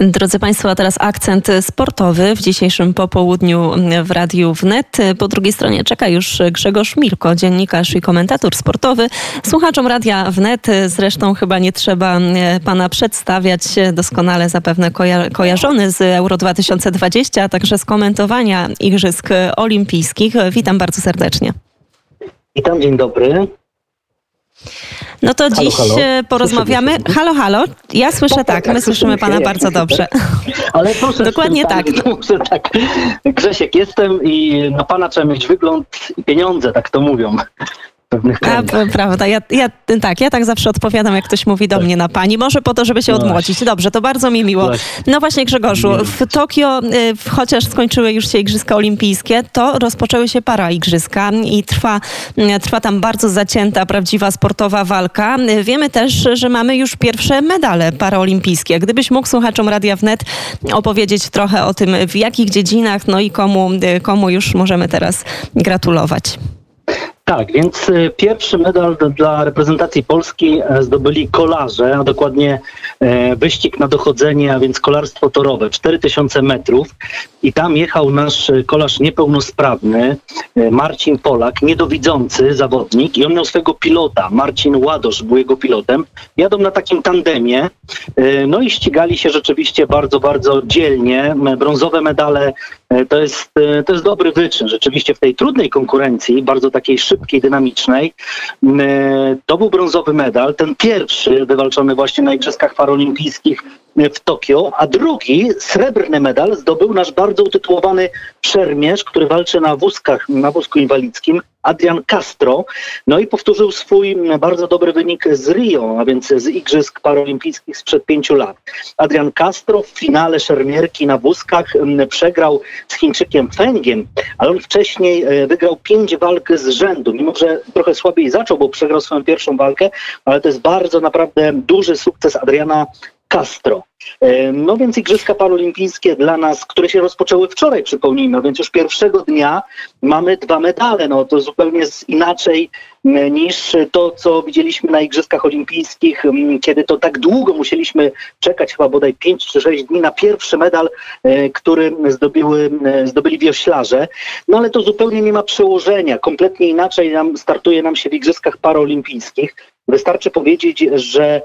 Drodzy Państwo, a teraz akcent sportowy w dzisiejszym popołudniu w Radiu Wnet. Po drugiej stronie czeka już Grzegorz Milko, dziennikarz i komentator sportowy. Słuchaczom Radia Wnet zresztą chyba nie trzeba Pana przedstawiać, doskonale zapewne koja kojarzony z Euro 2020, a także z komentowania Igrzysk Olimpijskich. Witam bardzo serdecznie. Witam, dzień dobry. No to halo, dziś halo. E, porozmawiamy. Halo, halo. Ja słyszę tak, tak, tak my słyszymy pana bardzo dobrze. Ale proszę Dokładnie tak. Muszę tak. Grzesiek jestem i na pana trzeba mieć wygląd i pieniądze, tak to mówią pewnych A, prawda, ja, ja, tak, ja tak zawsze odpowiadam, jak ktoś mówi do tak. mnie na pani, może po to, żeby się no odmłodzić. Dobrze, to bardzo mi miło. No właśnie Grzegorzu, w Tokio, y, chociaż skończyły już się Igrzyska Olimpijskie, to rozpoczęły się para igrzyska i trwa, y, trwa tam bardzo zacięta, prawdziwa sportowa walka. Y, wiemy też, że mamy już pierwsze medale paraolimpijskie. Gdybyś mógł słuchaczom Radia Wnet opowiedzieć trochę o tym, w jakich dziedzinach, no i komu, komu już możemy teraz gratulować. Tak, więc y, pierwszy medal dla reprezentacji Polski e, zdobyli kolarze, a dokładnie e, wyścig na dochodzenie, a więc kolarstwo torowe, 4000 metrów. I tam jechał nasz kolarz niepełnosprawny, e, Marcin Polak, niedowidzący zawodnik i on miał swojego pilota, Marcin Ładosz był jego pilotem. Jadą na takim tandemie, no i ścigali się rzeczywiście bardzo, bardzo dzielnie. Brązowe medale to jest, to jest dobry wyczyn. Rzeczywiście w tej trudnej konkurencji, bardzo takiej szybkiej, dynamicznej. E, to był brązowy medal, ten pierwszy wywalczony właśnie na Igrzyskach Paralimpijskich w Tokio, a drugi srebrny medal zdobył nasz bardzo utytułowany szermierz, który walczy na wózkach, na wózku inwalidzkim, Adrian Castro. No i powtórzył swój bardzo dobry wynik z Rio, a więc z Igrzysk Paralimpijskich sprzed pięciu lat. Adrian Castro w finale szermierki na wózkach mm, przegrał z Chińczykiem Fengiem, ale on wcześniej e, wygrał pięć walk z rzędu, mimo że trochę słabiej zaczął, bo przegrał swoją pierwszą walkę, ale to jest bardzo naprawdę duży sukces Adriana Castro. E, no więc Igrzyska Paralimpijskie dla nas, które się rozpoczęły wczoraj, przypomnijmy, więc już pierwszego dnia mamy dwa medale. No to zupełnie inaczej niż to, co widzieliśmy na Igrzyskach Olimpijskich, kiedy to tak długo musieliśmy czekać, chyba bodaj 5 czy 6 dni na pierwszy medal, e, który zdobiły, e, zdobyli wioślarze. No ale to zupełnie nie ma przełożenia. Kompletnie inaczej nam startuje nam się w Igrzyskach Paraolimpijskich. Wystarczy powiedzieć, że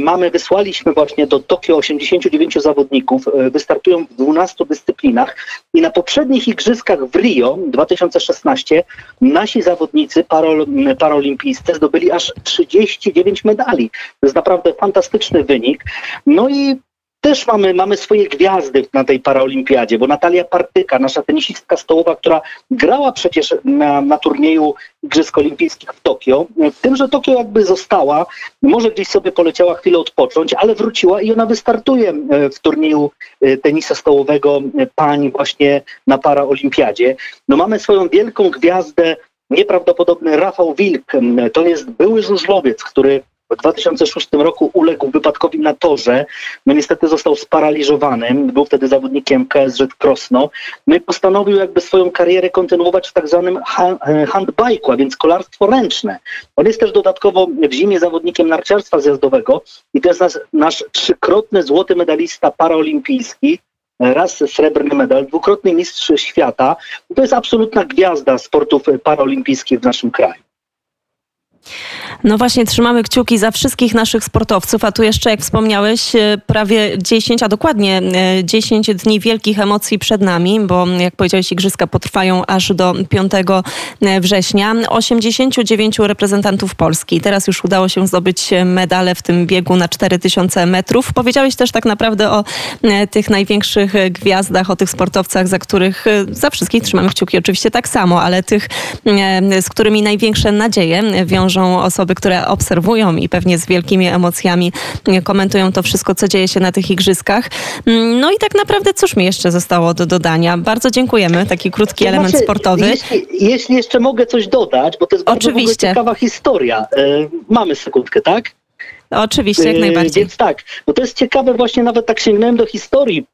mamy, wysłaliśmy właśnie do Tokio 89 zawodników, e, wystartują w 12 dyscyplinach i na poprzednich igrzyskach w Rio 2016 nasi zawodnicy parol, parolimpijscy zdobyli aż 39 medali. To jest naprawdę fantastyczny wynik. No i też mamy, mamy swoje gwiazdy na tej paraolimpiadzie, bo Natalia Partyka, nasza tenisistka stołowa, która grała przecież na, na turnieju Igrzysk Olimpijskich w Tokio, w tym, że Tokio jakby została, może gdzieś sobie poleciała chwilę odpocząć, ale wróciła i ona wystartuje e, w turnieju e, tenisa stołowego e, pań właśnie na paraolimpiadzie. No mamy swoją wielką gwiazdę, nieprawdopodobny Rafał Wilk, to jest były żużlowiec, który w 2006 roku uległ wypadkowi na torze. No niestety został sparaliżowany. Był wtedy zawodnikiem KSZ Krosno. No i postanowił jakby swoją karierę kontynuować w tak zwanym e, handbike'u, a więc kolarstwo ręczne. On jest też dodatkowo w zimie zawodnikiem narciarstwa zjazdowego i to jest nasz, nasz trzykrotny złoty medalista paraolimpijski raz srebrny medal, dwukrotny mistrz świata. To jest absolutna gwiazda sportów paraolimpijskich w naszym kraju. No właśnie, trzymamy kciuki za wszystkich naszych sportowców, a tu jeszcze, jak wspomniałeś, e, prawie 10, a dokładnie 10 e, dni wielkich emocji przed nami, bo jak powiedziałeś, igrzyska potrwają aż do 5 e, września. 89 reprezentantów Polski. Teraz już udało się zdobyć medale w tym biegu na 4000 metrów. Powiedziałeś też tak naprawdę o tych największych gwiazdach, o tych sportowcach, za których za wszystkich trzymamy kciuki oczywiście tak samo, ale tych, z którymi największe nadzieje wiążą osoby, które obserwują i pewnie z wielkimi emocjami komentują to wszystko, co dzieje się na tych igrzyskach. Mm, no i tak naprawdę cóż mi jeszcze zostało do dodania? Bardzo dziękujemy, taki krótki to element znaczy, sportowy. Jeśli, jeśli, jeszcze mogę coś dodać, bo to jest bardzo Oczywiście. ciekawa historia. E, mamy sekundkę, tak? Oczywiście, jak e, najbardziej. Więc tak, bo to jest ciekawe, właśnie nawet tak sięgnąłem do historii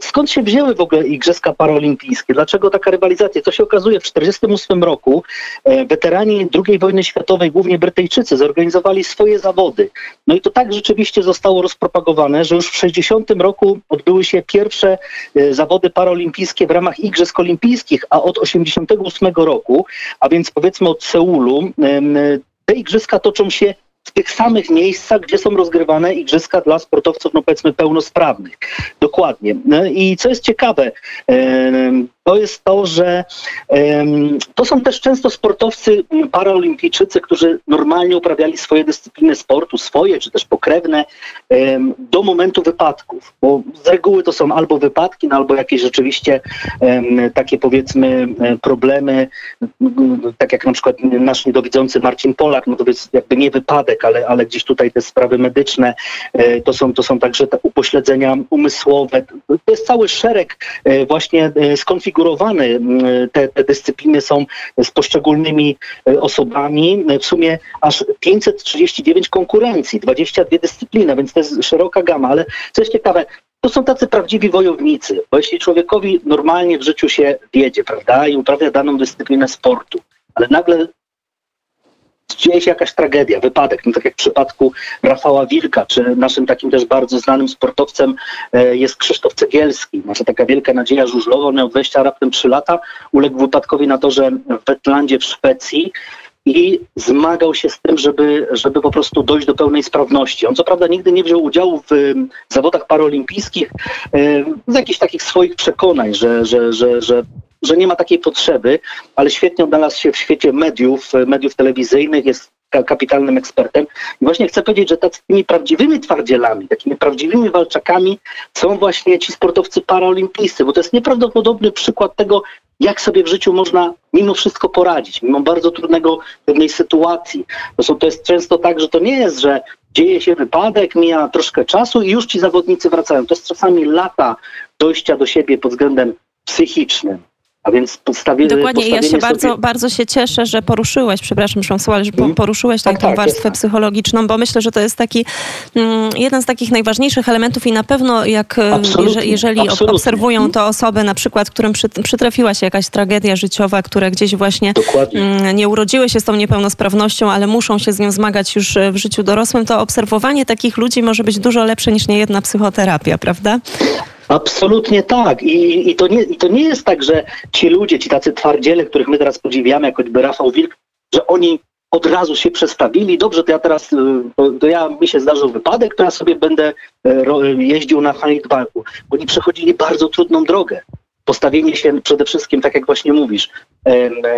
Skąd się wzięły w ogóle Igrzyska Paraolimpijskie? Dlaczego taka rywalizacja? Co się okazuje, w 1948 roku e, weterani II wojny światowej, głównie Brytyjczycy, zorganizowali swoje zawody. No i to tak rzeczywiście zostało rozpropagowane, że już w 60 roku odbyły się pierwsze e, zawody paraolimpijskie w ramach Igrzysk Olimpijskich, a od 88 roku, a więc powiedzmy od Seulu, te igrzyska toczą się w tych samych miejscach, gdzie są rozgrywane igrzyska dla sportowców, no powiedzmy, pełnosprawnych. Dokładnie. No I co jest ciekawe, to jest to, że to są też często sportowcy paraolimpijczycy, którzy normalnie uprawiali swoje dyscypliny sportu, swoje czy też pokrewne, do momentu wypadków. Bo z reguły to są albo wypadki, no, albo jakieś rzeczywiście takie powiedzmy problemy, tak jak na przykład nasz niedowidzący Marcin Polak, no to jest jakby nie wypadek, ale, ale gdzieś tutaj te sprawy medyczne, e, to są, to są także te upośledzenia umysłowe. To jest cały szereg e, właśnie e, skonfigurowane te, te dyscypliny są z poszczególnymi osobami. W sumie aż 539 konkurencji, 22 dyscypliny, więc to jest szeroka gama. Ale co jest ciekawe, to są tacy prawdziwi wojownicy, bo jeśli człowiekowi normalnie w życiu się wiedzie, prawda, i uprawia daną dyscyplinę sportu, ale nagle dzieje się jakaś tragedia, wypadek, no tak jak w przypadku Rafała Wilka, czy naszym takim też bardzo znanym sportowcem e, jest Krzysztof Cegielski. Nasza taka wielka nadzieja żużlowa, on miał 20 raptem 3 lata, uległ wypadkowi na torze w Wetlandzie w Szwecji i zmagał się z tym, żeby, żeby po prostu dojść do pełnej sprawności. On co prawda nigdy nie wziął udziału w zawodach paraolimpijskich e, z jakichś takich swoich przekonań, że, że, że, że że nie ma takiej potrzeby, ale świetnie odnalazł się w świecie mediów, mediów telewizyjnych, jest kapitalnym ekspertem. I właśnie chcę powiedzieć, że takimi prawdziwymi twardzielami, takimi prawdziwymi walczakami są właśnie ci sportowcy paraolimpijscy, bo to jest nieprawdopodobny przykład tego, jak sobie w życiu można mimo wszystko poradzić, mimo bardzo trudnego pewnej sytuacji. Są, to jest często tak, że to nie jest, że dzieje się wypadek, mija troszkę czasu i już ci zawodnicy wracają. To jest czasami lata dojścia do siebie pod względem psychicznym. A więc podstawie, Dokładnie, ja się bardzo, bardzo się cieszę, że poruszyłeś, przepraszam, François, że mhm. poruszyłeś tak, tak, warstwę psychologiczną, bo myślę, że to jest taki mm, jeden z takich najważniejszych elementów i na pewno jak e, jeżeli absolutnie. obserwują mhm. to osoby, na przykład, którym przy, przytrafiła się jakaś tragedia życiowa, które gdzieś właśnie mm, nie urodziły się z tą niepełnosprawnością, ale muszą się z nią zmagać już e, w życiu dorosłym, to obserwowanie takich ludzi może być dużo lepsze niż niejedna psychoterapia, prawda? Absolutnie tak. I, i, to nie, I to nie jest tak, że ci ludzie, ci tacy twardziele, których my teraz podziwiamy, jak choćby Rafał Wilk, że oni od razu się przestawili. Dobrze, to ja teraz, y, to, ja, mi się zdarzył wypadek, to ja sobie będę y, jeździł na handballku. Oni przechodzili bardzo trudną drogę. Postawienie się przede wszystkim, tak jak właśnie mówisz,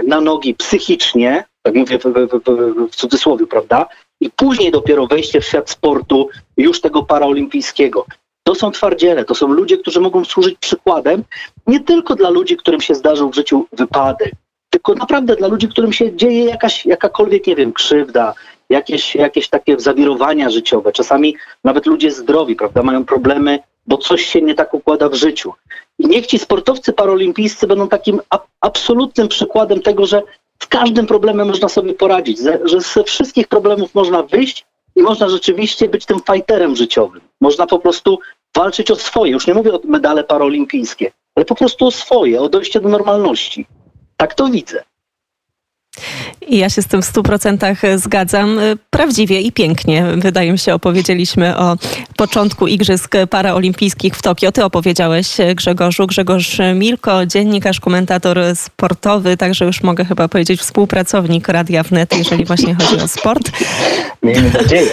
na nogi psychicznie, tak mówię w, w, w cudzysłowie, prawda? I później dopiero wejście w świat sportu, już tego paraolimpijskiego. To są twardziele, to są ludzie, którzy mogą służyć przykładem nie tylko dla ludzi, którym się zdarzył w życiu wypadek, tylko naprawdę dla ludzi, którym się dzieje jakaś, jakakolwiek, nie wiem, krzywda, jakieś, jakieś takie zawirowania życiowe. Czasami nawet ludzie zdrowi, prawda, mają problemy, bo coś się nie tak układa w życiu. I niech ci sportowcy paralimpijscy będą takim absolutnym przykładem tego, że z każdym problemem można sobie poradzić, że ze wszystkich problemów można wyjść i można rzeczywiście być tym fighterem życiowym. Można po prostu walczyć o swoje. Już nie mówię o medale paraolimpijskie, ale po prostu o swoje, o dojście do normalności. Tak to widzę. I ja się z tym w stu procentach zgadzam. Prawdziwie i pięknie, wydaje mi się, opowiedzieliśmy o początku Igrzysk Paraolimpijskich w Tokio. Ty opowiedziałeś, Grzegorzu. Grzegorz Milko, dziennikarz, komentator sportowy, także już mogę chyba powiedzieć współpracownik Radia Wnet, jeżeli właśnie chodzi o sport. Miejmy nadzieję.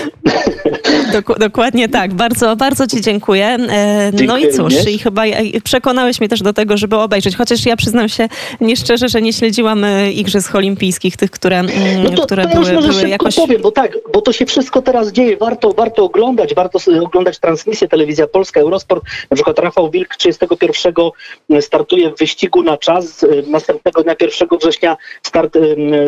Dok dokładnie tak. Bardzo, bardzo Ci dziękuję. E, no i cóż, i chyba przekonałeś mnie też do tego, żeby obejrzeć. Chociaż ja przyznam się nieszczerze, że nie śledziłam e, Igrzysk Olimpijskich, tych, które, mm, no to, które to były, ja były jakoś... powiem, bo tak, bo to się wszystko teraz dzieje. Warto, warto oglądać, warto oglądać transmisję Telewizja Polska, Eurosport. Na przykład Rafał Wilk 31 e, startuje w wyścigu na czas. Następnego dnia 1 września start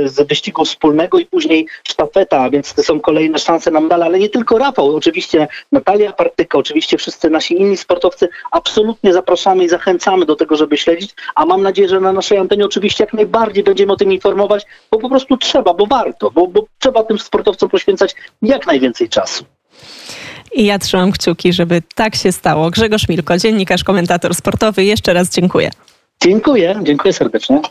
z wyścigu wspólnego i później sztafeta, więc to są kolejne szanse na medal, ale nie tylko Rafał oczywiście Natalia Partyka, oczywiście wszyscy nasi inni sportowcy, absolutnie zapraszamy i zachęcamy do tego, żeby śledzić, a mam nadzieję, że na naszej antenie oczywiście jak najbardziej będziemy o tym informować, bo po prostu trzeba, bo warto, bo, bo trzeba tym sportowcom poświęcać jak najwięcej czasu. I ja trzymam kciuki, żeby tak się stało. Grzegorz Milko, dziennikarz, komentator sportowy. Jeszcze raz dziękuję. Dziękuję, dziękuję serdecznie.